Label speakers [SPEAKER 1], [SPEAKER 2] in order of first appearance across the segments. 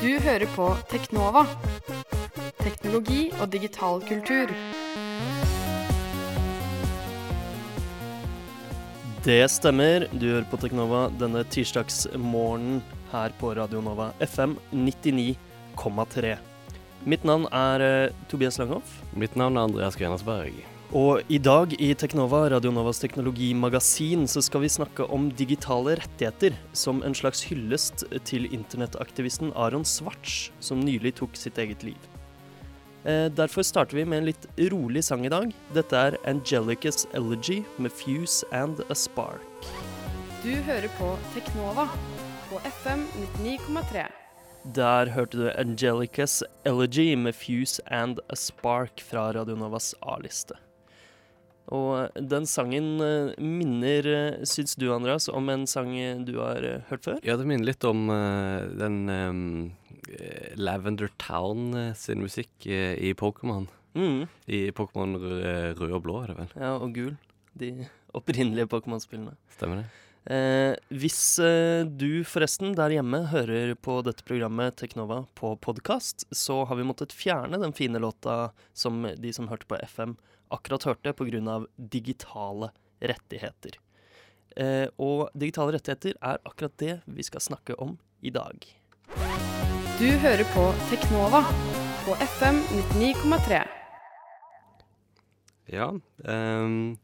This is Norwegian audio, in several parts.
[SPEAKER 1] Du hører på Teknova. Teknologi og digital kultur.
[SPEAKER 2] Det stemmer. Du hører på Teknova denne tirsdagsmorgenen her på Radio Nova FM 99,3. Mitt navn er eh, Tobias Langhoff.
[SPEAKER 3] Mitt navn er Andreas Grenersberg.
[SPEAKER 2] Og i dag i Teknova, Radionovas teknologimagasin, så skal vi snakke om digitale rettigheter som en slags hyllest til internettaktivisten Aron Svarts, som nylig tok sitt eget liv. Eh, derfor starter vi med en litt rolig sang i dag. Dette er Angelicas Elegy med Fuse and a Spark.
[SPEAKER 1] Du hører på Teknova på FM 99,3.
[SPEAKER 2] Der hørte du Angelicas Elegy med Fuse and a Spark fra Radionovas A-liste. Og den sangen eh, minner, eh, syns du Andreas, om en sang du har eh, hørt før?
[SPEAKER 3] Ja, det minner litt om uh, den eh, Lavender Town eh, sin musikk uh, i Pokémon.
[SPEAKER 2] Mm.
[SPEAKER 3] I Pokémon rød og blå, er det vel?
[SPEAKER 2] Ja, og gul. De opprinnelige Pokémon-spillene.
[SPEAKER 3] Stemmer det?
[SPEAKER 2] Eh, hvis eh, du forresten der hjemme hører på dette programmet Teknova på podkast, så har vi måttet fjerne den fine låta som de som hørte på FM, akkurat hørte pga. digitale rettigheter. Eh, og digitale rettigheter er akkurat det vi skal snakke om i dag.
[SPEAKER 1] Du hører på Teknova på FM 99,3.
[SPEAKER 3] Ja. eh,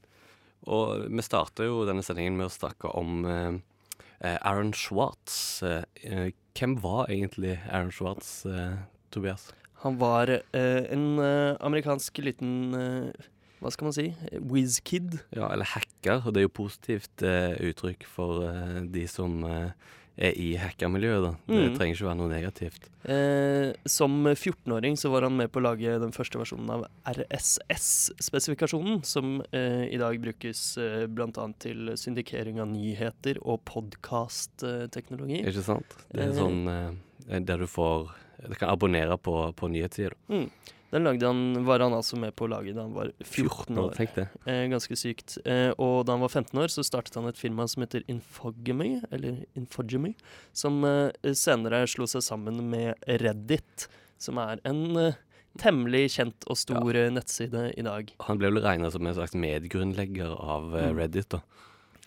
[SPEAKER 3] og vi starter jo denne sendingen med å snakke om eh, eh, Aaron Schwartz. Eh, eh, hvem var egentlig Aaron Schwartz, eh, Tobias?
[SPEAKER 2] Han var eh, en eh, amerikansk liten eh, Hva skal man si? Whiz-kid.
[SPEAKER 3] Ja, eller hacker. Og det er jo positivt eh, uttrykk for eh, de som eh, er i hackermiljøet, da. Det
[SPEAKER 2] Mm.
[SPEAKER 3] trenger ikke være noe negativt.
[SPEAKER 2] Eh, som 14-åring så var han med på å lage den første versjonen av RSS-spesifikasjonen, som eh, i dag brukes eh, bl.a. til syndikering av nyheter og podkast-teknologi.
[SPEAKER 3] Ikke sant? Det er
[SPEAKER 2] Eh.
[SPEAKER 3] sånn der du får Du kan abonnere på, på nyhetssider.
[SPEAKER 2] Mm. Den lagde han, var han altså med på å lage da han var 14 år. Eh, ganske sykt. Eh, og da han var 15 år, så startet han et firma som heter Infogamy, eller Infogemy, som eh, senere slo seg sammen med Reddit, som er en eh, temmelig kjent og stor ja. nettside i dag.
[SPEAKER 3] Han ble vel regna som en slags medgrunnlegger av eh,
[SPEAKER 2] Mm.
[SPEAKER 3] Reddit. da.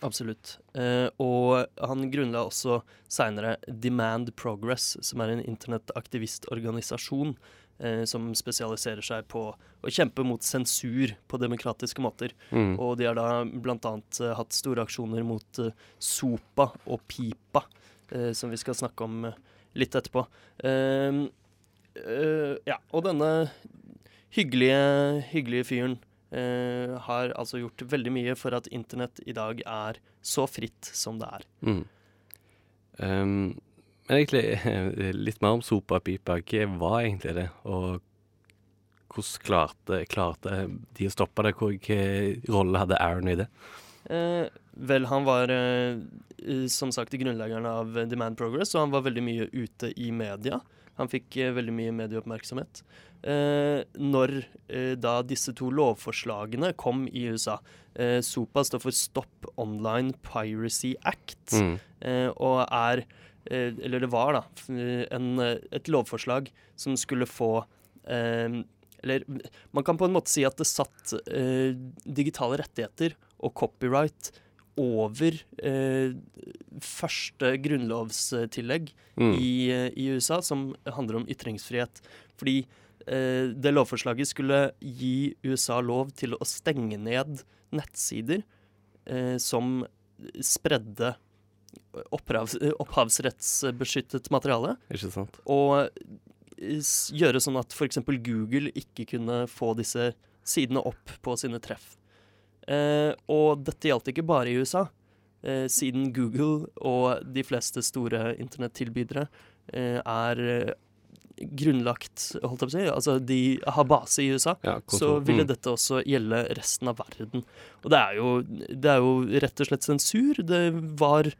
[SPEAKER 2] Absolutt. Eh, og han grunnla også seinere Demand Progress, som er en internettaktivistorganisasjon eh, som spesialiserer seg på å kjempe mot sensur på demokratiske måter.
[SPEAKER 3] Mm.
[SPEAKER 2] Og de har da bl.a. Uh, hatt store aksjoner mot eh, Sopa og Pipa, eh, som vi skal snakke om eh, litt etterpå. Ehm, eh, ja, og denne hyggelige, hyggelige fyren eh, har altså gjort veldig mye for at internett i dag er så fritt som det er.
[SPEAKER 3] Mm. Um, men egentlig litt mer om sopa og pipa. Hva var egentlig det? Og hvordan klarte, klarte de å stoppe det? Hvilken rolle hadde Aaron i det?
[SPEAKER 2] Eh, vel, han var eh, eh, som sagt grunnleggeren av eh, Demand Progress, og han var veldig mye ute i media. Han fikk eh, veldig mye medieoppmerksomhet. Eh, når eh, da disse to lovforslagene kom i USA eh, SOPA står for Stop Online Piracy Act,
[SPEAKER 3] Mm.
[SPEAKER 2] eh, og er eh, Eller det var, da, en, eh, et lovforslag som skulle få eh, Eller man kan på en måte si at det satt eh, digitale rettigheter og copyright over eh, første grunnlovstillegg
[SPEAKER 3] Mm.
[SPEAKER 2] i, eh, i USA, som handler om ytringsfrihet. Fordi eh, det lovforslaget skulle gi USA lov til å stenge ned nettsider eh, som spredde opphavs, opphavsrettsbeskyttet materiale,
[SPEAKER 3] Ikke sant?
[SPEAKER 2] og gjøre sånn at f.eks. Google ikke kunne få disse sidene opp på sine treff. Eh, og dette gjaldt ikke bare i USA. Eh, siden Google og de fleste store internettilbydere eh, er eh, grunnlagt holdt jeg på å si, altså de har base i USA,
[SPEAKER 3] Ja,
[SPEAKER 2] så ville
[SPEAKER 3] mm.
[SPEAKER 2] dette også gjelde resten av verden. Og det er, jo, det er jo rett og slett sensur. Det var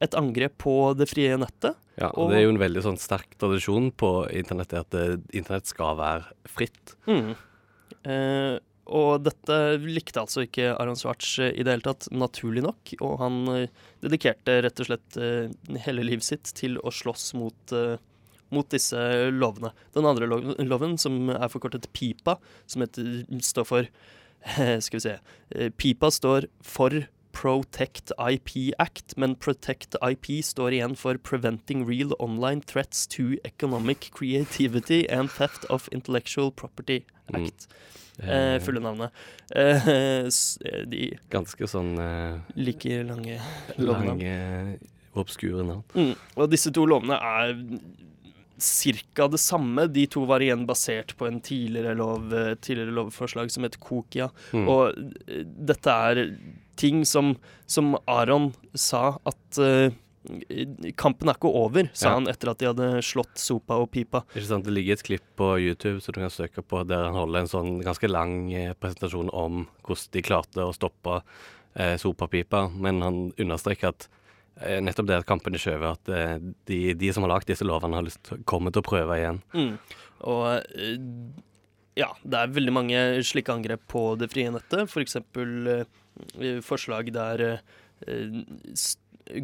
[SPEAKER 2] et angrep på det frie nettet.
[SPEAKER 3] Ja,
[SPEAKER 2] og-
[SPEAKER 3] og det er jo en veldig sånn sterk tradisjon på internett, det at eh, internett skal være fritt.
[SPEAKER 2] Mm. Eh, og dette likte altså ikke Aron Svarts eh, i det hele tatt, naturlig nok. Og han eh, dedikerte rett og slett hele livet sitt til å slåss mot, mot disse lovene. Den andre loven, som er forkortet PIPA, som heter, står for Skal vi se. PIPA står for Protect IP Act, men Protect IP står igjen for Preventing Real Online Threats to Economic Creativity and Theft of Intellectual Property Act. Eh, fulle navnet. Eh, eh, de
[SPEAKER 3] Ganske sånn eh,
[SPEAKER 2] like lange lovene.
[SPEAKER 3] lange, obskure navn.
[SPEAKER 2] Mm. Og disse to lovene er cirka det samme. De to var igjen basert på en tidligere, lov, eh, tidligere lovforslag som het Kokia.
[SPEAKER 3] Mm.
[SPEAKER 2] Og dette er ting som, som Aron sa at uh, Kampen er ikke over, sa
[SPEAKER 3] Ja.
[SPEAKER 2] han etter at de hadde slått Sopa og Pipa.
[SPEAKER 3] Ikke sant, Det ligger et klipp på YouTube så du kan søke på der han holder en sånn ganske lang eh, presentasjon om hvordan de klarte å stoppe eh, pipa. men han understreker at eh, nettopp det at kampen er skjøvet, at eh, de, de som har lagd disse lovene, har lyst kommer til å prøve igjen.
[SPEAKER 2] Mm. Og ja, det er veldig mange slike angrep på det frie nettet. For eksempel eh, forslag der eh,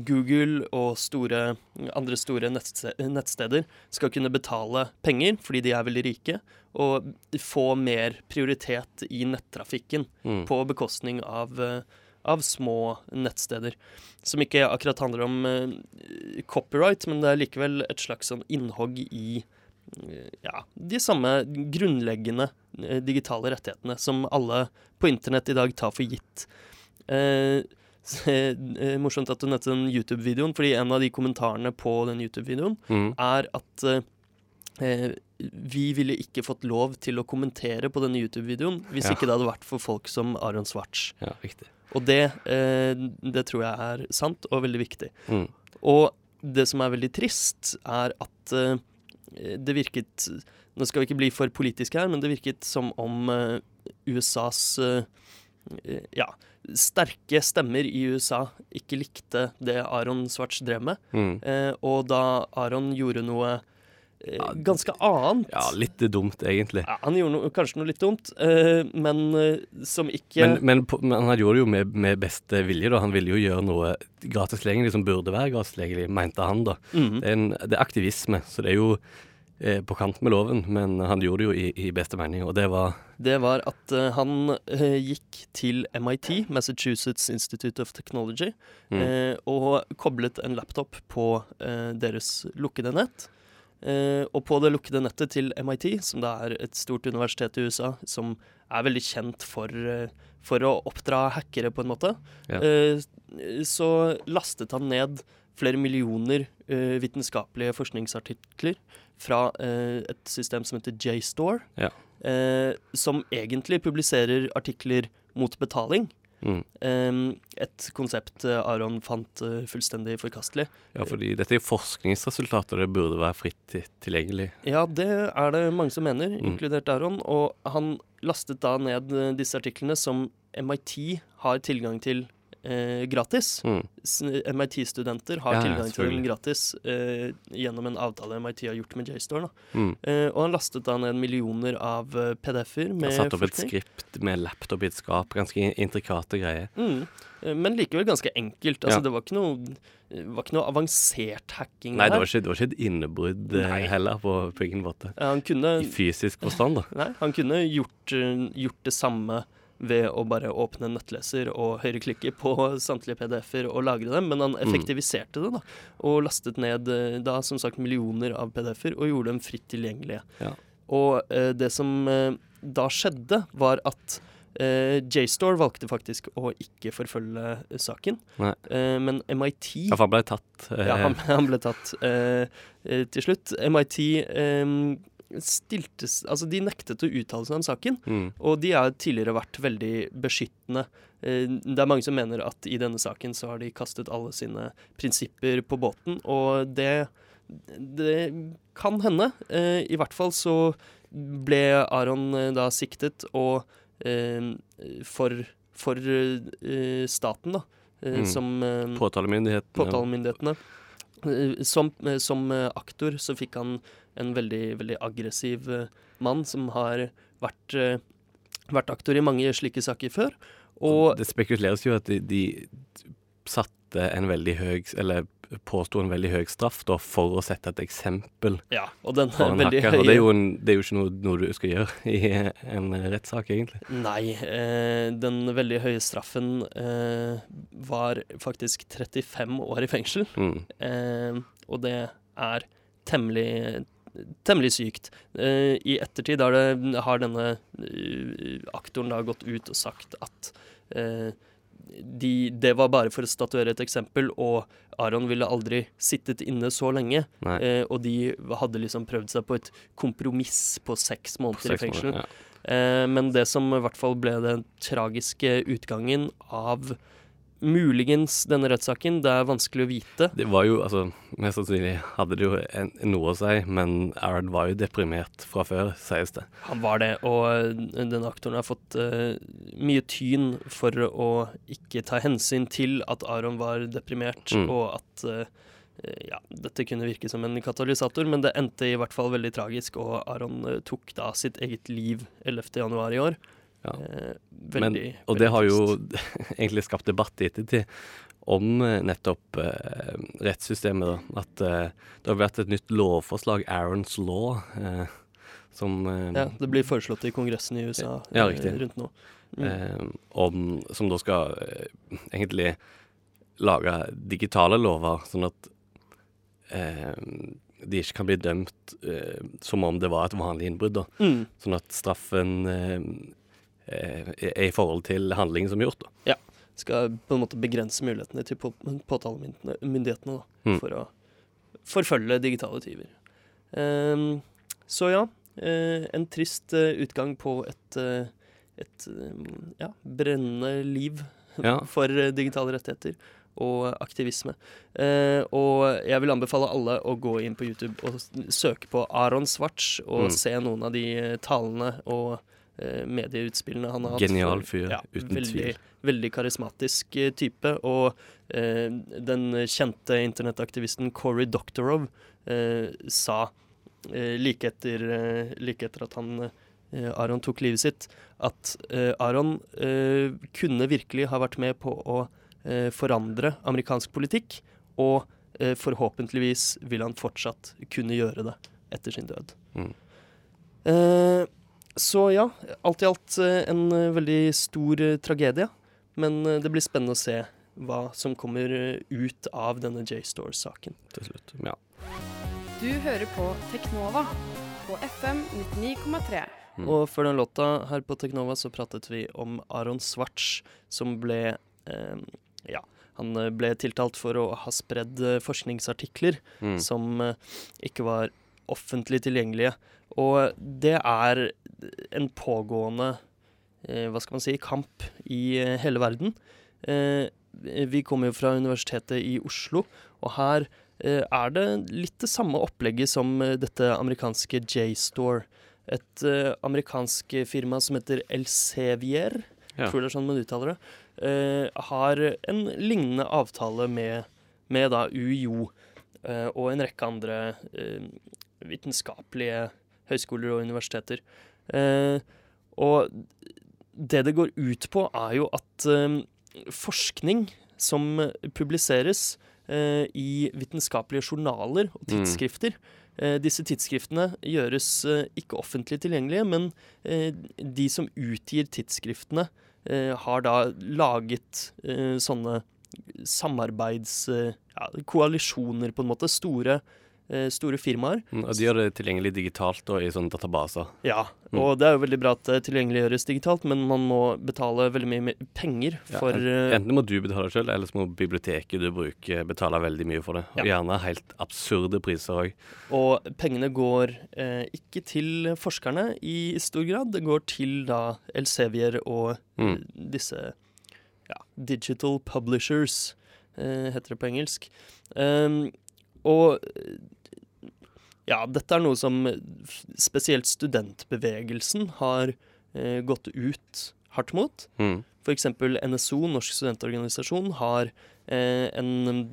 [SPEAKER 2] Google og store, andre store nettste- nettsteder skal kunne betale penger fordi de er veldig rike, og få mer prioritet i nettrafikken
[SPEAKER 3] Mm.
[SPEAKER 2] på bekostning av, eh, av små nettsteder. Som ikke akkurat handler om eh, copyright, men det er likevel et slags sånn innhogg i eh, ja, de samme grunnleggende eh, digitale rettighetene som alle på internett i dag tar for gitt. Eh, eh, morsomt at du nevnte den YouTube-videoen, fordi en av de kommentarene på den YouTube-videoen
[SPEAKER 3] Mm.
[SPEAKER 2] er at eh, eh, vi ville ikke fått lov til å kommentere på denne YouTube-videoen hvis
[SPEAKER 3] Ja.
[SPEAKER 2] ikke det hadde vært for folk som Aron Svarts.
[SPEAKER 3] Ja.
[SPEAKER 2] Og det, eh, det tror jeg er sant og veldig viktig.
[SPEAKER 3] Mm.
[SPEAKER 2] Og det som er veldig trist, er at eh, det virket Nå skal vi ikke bli for politiske her, men det virket som om eh, USAs eh, eh, ja, sterke stemmer i USA ikke likte det Aron Svarts drev med.
[SPEAKER 3] Mm.
[SPEAKER 2] Og da Aron gjorde noe ganske annet
[SPEAKER 3] Ja, litt dumt, egentlig.
[SPEAKER 2] Ja, Han gjorde no kanskje noe litt dumt, uh, men uh, som ikke
[SPEAKER 3] Men, men, på- men han gjorde det jo med, med beste vilje, da. Han ville jo gjøre noe gratislegelig som burde være gratislegelig, mente han, da.
[SPEAKER 2] Mhm.
[SPEAKER 3] Det er, en, det er aktivisme, så det er jo eh, på kant med loven, men han gjorde det jo i, i beste mening, og det var
[SPEAKER 2] Det var at uh, han eh, gikk til MIT, Massachusetts Institute of Technology,
[SPEAKER 3] Mm.
[SPEAKER 2] eh, og koblet en laptop på eh, deres lukkede nett. Eh, og på det lukkede nettet til MIT, som da er et stort universitet i USA, som er veldig kjent for, eh, for å oppdra hackere, på en måte,
[SPEAKER 3] Ja.
[SPEAKER 2] eh, så lastet han ned flere millioner eh, vitenskapelige forskningsartikler fra eh, et system som heter JSTOR,
[SPEAKER 3] Ja.
[SPEAKER 2] eh, som egentlig publiserer artikler mot betaling.
[SPEAKER 3] Mm.
[SPEAKER 2] Et konsept eh, Aron fant eh, fullstendig forkastelig.
[SPEAKER 3] Ja, fordi dette er forskningsresultater, det burde være fritt til- tilgjengelig.
[SPEAKER 2] Ja, det er det mange som mener,
[SPEAKER 3] Mm.
[SPEAKER 2] inkludert Aron. Og han lastet da ned eh, disse artiklene som MIT har tilgang til eh, gratis.
[SPEAKER 3] Mm.
[SPEAKER 2] MIT-studenter har
[SPEAKER 3] Ja,
[SPEAKER 2] tilgang til dem gratis eh, gjennom en avtale MIT har gjort med JSTOR.
[SPEAKER 3] Mm.
[SPEAKER 2] Eh, og han lastet da ned millioner av eh, PDF-er med
[SPEAKER 3] satt opp et skript med laptop i et skap, ganske intrikate greier.
[SPEAKER 2] Mm. Eh, Men likevel ganske enkelt. Altså,
[SPEAKER 3] Ja.
[SPEAKER 2] Det var ikke noe var ikke noe avansert hacking
[SPEAKER 3] Nei, det var ikke, det var ikke et innebrudd eh, heller, på, på ingen måte.
[SPEAKER 2] Ja, Han kunne,
[SPEAKER 3] I fysisk forstand, da.
[SPEAKER 2] nei, han kunne gjort, gjort det samme ved å bare åpne en nettleser og høyreklikke på samtlige PDF-er og lagre dem, men han
[SPEAKER 3] Mm.
[SPEAKER 2] effektiviserte det, da. Og lastet ned eh, da som sagt millioner av PDF-er og gjorde dem fritt tilgjengelige.
[SPEAKER 3] Ja.
[SPEAKER 2] Og eh, det som eh, da skjedde, var at eh, JSTOR valgte faktisk å ikke forfølge eh, saken, Eh, men MIT
[SPEAKER 3] Ja, for han ble tatt. eh,
[SPEAKER 2] ja, han, han ble tatt eh, eh, til slutt. MIT eh, stilte Altså, de nektet å uttale seg om saken.
[SPEAKER 3] mm.
[SPEAKER 2] Og de har tidligere vært veldig beskyttende. Eh, Det er mange som mener at i denne saken så har de kastet alle sine prinsipper på båten, og det, det kan hende. Eh, I hvert fall så ble Aron eh, da siktet og for, for staten, da,
[SPEAKER 3] Mm.
[SPEAKER 2] som
[SPEAKER 3] Påtalemyndigheten. ja.
[SPEAKER 2] påtalemyndighetene. Eh, Som, eh, som eh, aktor så fikk han en veldig, veldig aggressiv eh, mann som har vært eh, vært aktor i mange slike saker før. Og
[SPEAKER 3] det spekuleres jo at de, de satte en veldig høy Eller påsto en veldig høy straff da, for å sette et eksempel
[SPEAKER 2] ja, og den er veldig
[SPEAKER 3] høy. Og det er jo, en, det er jo ikke noe, noe du skal gjøre i en rettssak, egentlig.
[SPEAKER 2] Nei, eh, den veldig høye straffen eh, var faktisk 35 år i fengsel.
[SPEAKER 3] Mm.
[SPEAKER 2] Eh, og det er temmelig Temmelig sykt. Eh, I ettertid har, det, har denne uh, aktoren da gått ut og sagt at eh, de, det var bare for å statuere et eksempel, og Aron ville aldri sittet inne så lenge. Eh, og de hadde liksom prøvd seg på et kompromiss på seks måneder
[SPEAKER 3] Seks
[SPEAKER 2] i fengsel.
[SPEAKER 3] måneder, ja.
[SPEAKER 2] Eh, men det som i hvert fall ble den tragiske utgangen av muligens denne rettssaken, det er vanskelig å vite.
[SPEAKER 3] Det var jo, altså Mest sannsynlig hadde det jo en, noe å si, men Arad var jo deprimert fra før, sies det.
[SPEAKER 2] Han var det, og eh, denne aktoren har fått uh, mye tyn for å ikke ta hensyn til at Aron var deprimert,
[SPEAKER 3] Mm.
[SPEAKER 2] og at uh, ja, dette kunne virke som en katalysator, men det endte i hvert fall veldig tragisk, og Aron tok da sitt eget liv 11. januar i år.
[SPEAKER 3] Ja.
[SPEAKER 2] Eh,
[SPEAKER 3] Men,
[SPEAKER 2] veldig,
[SPEAKER 3] og det har jo egentlig skapt debatt i ettertid om eh, nettopp eh, rettssystemet. da. At eh, det har vært et nytt lovforslag, Aaron's Law, eh, som eh,
[SPEAKER 2] Ja, det blir foreslått i Kongressen i USA
[SPEAKER 3] Ja,
[SPEAKER 2] rundt nå. Mm.
[SPEAKER 3] om, som da skal egentlig lage digitale lover, sånn at de ikke kan bli dømt som om det var et vanlig innbrudd.
[SPEAKER 2] Mm.
[SPEAKER 3] Sånn at straffen i forhold til handlingen som er gjort. da.
[SPEAKER 2] Skal på en måte begrense mulighetene til på, påtalemyndighetene da,
[SPEAKER 3] Mm.
[SPEAKER 2] for å forfølge digitale tyver. Um, så ja, eh, en trist eh, utgang på et, eh, et eh, ja, brennende liv
[SPEAKER 3] Ja.
[SPEAKER 2] for eh, digitale rettigheter og aktivisme. Eh, og jeg vil anbefale alle å gå inn på YouTube og søke på Aron Svarts og
[SPEAKER 3] Mm.
[SPEAKER 2] se noen av de eh, talene og eh, medieutspillene han har hatt.
[SPEAKER 3] Genial fyr,
[SPEAKER 2] ja,
[SPEAKER 3] uten
[SPEAKER 2] veldig,
[SPEAKER 3] tvil.
[SPEAKER 2] Veldig karismatisk eh, type. Og eh, den kjente internettaktivisten Cory Doctorow eh, sa eh, like, etter, eh, like etter at han eh, Aron tok livet sitt, at eh, Aron eh, kunne virkelig ha vært med på å eh, forandre amerikansk politikk, og eh, forhåpentligvis vil han fortsatt kunne gjøre det etter sin død.
[SPEAKER 3] Mm.
[SPEAKER 2] Så ja, alt i alt eh, en eh, veldig stor eh, tragedie, men det blir spennende å se hva som kommer ut av denne J-Store-saken
[SPEAKER 3] til slutt. Ja.
[SPEAKER 1] Du hører på Teknova på FM 99,3.
[SPEAKER 3] Mm.
[SPEAKER 2] Og før den låta her på Teknova så pratet vi om Aron Svarts, som ble eh, Ja, han ble tiltalt for å ha spredd forskningsartikler
[SPEAKER 3] Mm.
[SPEAKER 2] som eh, ikke var offentlig tilgjengelige. Og det er en pågående eh, hva skal man si, kamp i eh, hele verden. Eh, vi kommer jo fra Universitetet i Oslo, og her er det litt det samme opplegget som dette amerikanske J-Store. Et amerikansk firma som heter Elsevier,
[SPEAKER 3] Ja.
[SPEAKER 2] tror det er sånn man uttaler det, har en lignende avtale med, med da UiO og en rekke andre vitenskapelige høyskoler og universiteter. Eh, og det det går ut på, er jo at eh, forskning som publiseres eh, i vitenskapelige journaler og
[SPEAKER 3] Mm.
[SPEAKER 2] tidsskrifter eh, Disse tidsskriftene gjøres ikke offentlig tilgjengelige, men eh, de som utgir tidsskriftene, eh, har da laget eh, sånne samarbeids... ja, koalisjoner, på en måte. Store, store firmaer.
[SPEAKER 3] Mm, Og de gjør det tilgjengelig digitalt og i sånne databaser.
[SPEAKER 2] Ja,
[SPEAKER 3] Mm.
[SPEAKER 2] og det er jo veldig bra at det tilgjengeliggjøres digitalt, men man må betale veldig mye penger for
[SPEAKER 3] en-
[SPEAKER 2] eh,
[SPEAKER 3] Enten må du betale sjøl, eller så må biblioteket du bruker, betale veldig mye for det. Og gjerne helt absurde priser òg.
[SPEAKER 2] Og pengene går eh, ikke til forskerne i stor grad, det går til da Elsevier og
[SPEAKER 3] Mm.
[SPEAKER 2] eh, disse ja, digital publishers, eh, heter det på engelsk. Um, og eh, ja, dette er noe som spesielt studentbevegelsen har eh, gått ut hardt mot.
[SPEAKER 3] Mm.
[SPEAKER 2] F.eks. NSO, Norsk studentorganisasjon, har eh, en,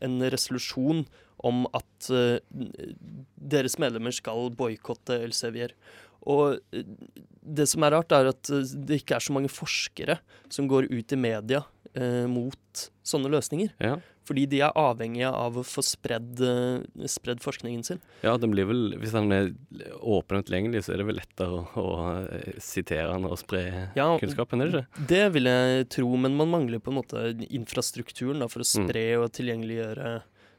[SPEAKER 2] en resolusjon om at eh, deres medlemmer skal boikotte Elsevier. Og eh, det som er rart, er at eh, det ikke er så mange forskere som går ut i media eh, mot sånne løsninger.
[SPEAKER 3] Ja.
[SPEAKER 2] Fordi de er avhengige av å få spredd, eh, spredd forskningen sin.
[SPEAKER 3] ja, den blir vel Hvis den er åpen og tilgjengelig, så er det vel lettere å, å eh, sitere den og spre
[SPEAKER 2] Ja,
[SPEAKER 3] kunnskapen, er det ikke?
[SPEAKER 2] Det vil jeg tro, men man mangler på en måte infrastrukturen da, for å
[SPEAKER 3] Mm.
[SPEAKER 2] spre og tilgjengeliggjøre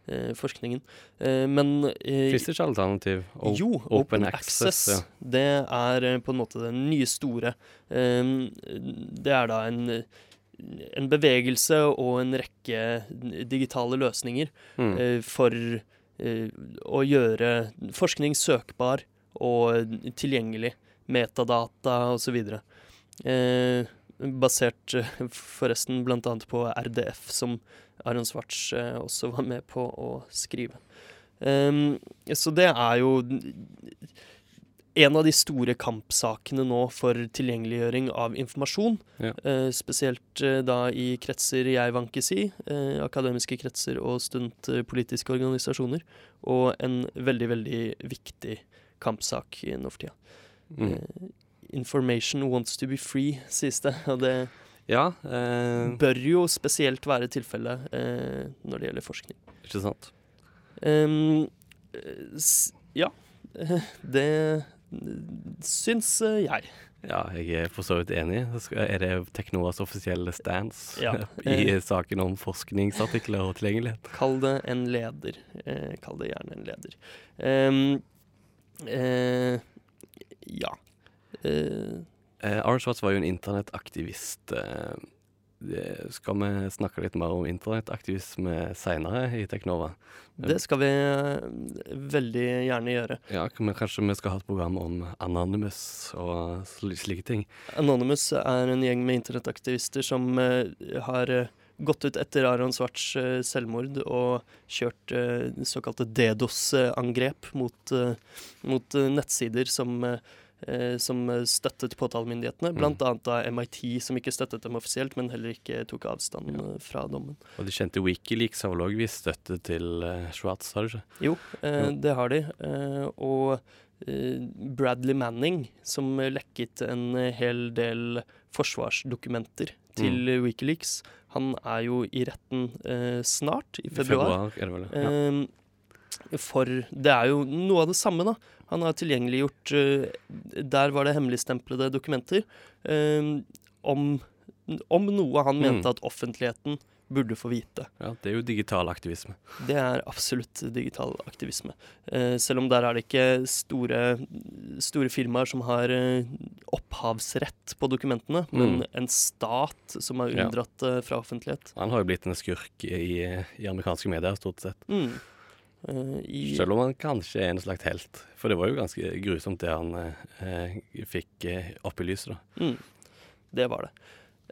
[SPEAKER 2] eh, forskningen. Eh, men
[SPEAKER 3] Fins det ikke alternativ? O-
[SPEAKER 2] jo,
[SPEAKER 3] Open
[SPEAKER 2] Open,
[SPEAKER 3] access,
[SPEAKER 2] Access,
[SPEAKER 3] ja.
[SPEAKER 2] det er på en måte den nye store. Det er da en, en bevegelse og en rekke digitale løsninger
[SPEAKER 3] Mm.
[SPEAKER 2] eh, for eh, å gjøre forskning søkbar og tilgjengelig. Metadata osv. Eh, basert forresten bl.a. på RDF, som Aron Svarts eh, også var med på å skrive. Um, så det er jo en av de store kampsakene nå for tilgjengeliggjøring av informasjon.
[SPEAKER 3] Ja.
[SPEAKER 2] Eh, spesielt eh, da i kretser jeg vankes i, eh, akademiske kretser og studentpolitiske organisasjoner. Og en veldig, veldig viktig kampsak i nå for tida.
[SPEAKER 3] Mm.
[SPEAKER 2] Eh, information wants to be free, sies det. Og det
[SPEAKER 3] Ja, eh,
[SPEAKER 2] bør jo spesielt være tilfellet eh, når det gjelder forskning.
[SPEAKER 3] ikke sant?
[SPEAKER 2] S ja, det syns eh, jeg.
[SPEAKER 3] Ja, jeg er for så vidt enig. Er det Teknoas offisielle stance
[SPEAKER 2] Ja.
[SPEAKER 3] i saken om forskningsartikler og tilgjengelighet?
[SPEAKER 2] Kall det en leder. Eh, kall det gjerne en leder. Um, uh, ja.
[SPEAKER 3] Uh, Arne Schwartz var jo en internettaktivist. Eh, det- skal vi snakke litt mer om internettaktivisme seinere i Teknova?
[SPEAKER 2] det skal vi eh, veldig gjerne gjøre.
[SPEAKER 3] Ja, men kanskje vi skal ha et program om Anonymous og slike ting?
[SPEAKER 2] Anonymous er en gjeng med internettaktivister som eh, har eh, gått ut etter Aron Svarts eh, selvmord og kjørt eh, såkalte DDoS-angrep mot, eh, mot eh, nettsider som eh, eh, som eh, støttet påtalemyndighetene,
[SPEAKER 3] Mm.
[SPEAKER 2] blant annet da MIT, som ikke støttet dem offisielt, men heller ikke tok avstand
[SPEAKER 3] Ja.
[SPEAKER 2] eh, fra dommen.
[SPEAKER 3] Og de kjente Wikileaks har vel òg vist støtte til uh, Schwartz, har de ikke?
[SPEAKER 2] Jo, eh, det har de. Eh, og eh, Bradley Manning, som lekket en hel del forsvarsdokumenter til
[SPEAKER 3] Mm.
[SPEAKER 2] Wikileaks, han er jo i retten snart, i februar.
[SPEAKER 3] I
[SPEAKER 2] februar.
[SPEAKER 3] er det vel? Ja.
[SPEAKER 2] Eh, for det er jo noe av det samme, da. Han har tilgjengeliggjort eh, Der var det hemmeligstemplede dokumenter eh, om, om noe han
[SPEAKER 3] Mm.
[SPEAKER 2] mente at offentligheten burde få vite.
[SPEAKER 3] ja, det er jo digital aktivisme.
[SPEAKER 2] Det er absolutt digital aktivisme. Eh, selv om der er det ikke store, store firmaer som har eh, opphavsrett på dokumentene, men
[SPEAKER 3] Mm.
[SPEAKER 2] en stat som har
[SPEAKER 3] Ja.
[SPEAKER 2] unndratt det fra offentlighet.
[SPEAKER 3] Han har jo blitt en skurk i, i amerikanske medier, stort sett.
[SPEAKER 2] Mm. Eh, i,
[SPEAKER 3] Selv om han kanskje er en slags helt. For det var jo ganske grusomt det han eh, fikk eh, opp i lyset, da.
[SPEAKER 2] mm, det var det.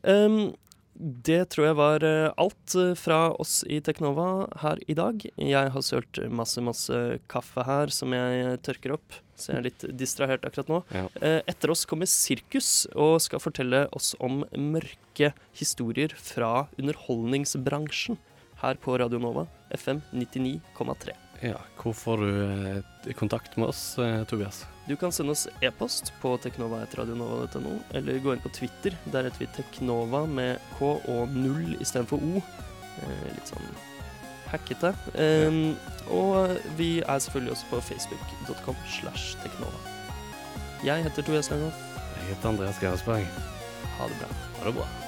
[SPEAKER 2] Um, det tror jeg var eh, alt eh, fra oss i Teknova her i dag. Jeg har sølt masse, masse kaffe her som jeg tørker opp, så jeg er litt distrahert akkurat nå.
[SPEAKER 3] Ja.
[SPEAKER 2] Etter oss kommer Sirkus og skal fortelle oss om mørke historier fra underholdningsbransjen her på Radio Nova, FM 99,3.
[SPEAKER 3] Ja, hvor får du eh, kontakt med oss, eh, Tobias?
[SPEAKER 2] Du kan sende oss e-post på teknova.radionova.no, eller gå inn på Twitter. Der heter vi Teknova med K og null istedenfor O. Eh, litt sånn hackete. Eh, og vi er selvfølgelig også på facebook.com slash teknova. Jeg heter Tobias Langhoff.
[SPEAKER 3] Jeg heter Andreas Gerhardsberg.
[SPEAKER 2] Ha det bra.
[SPEAKER 3] Ha det bra.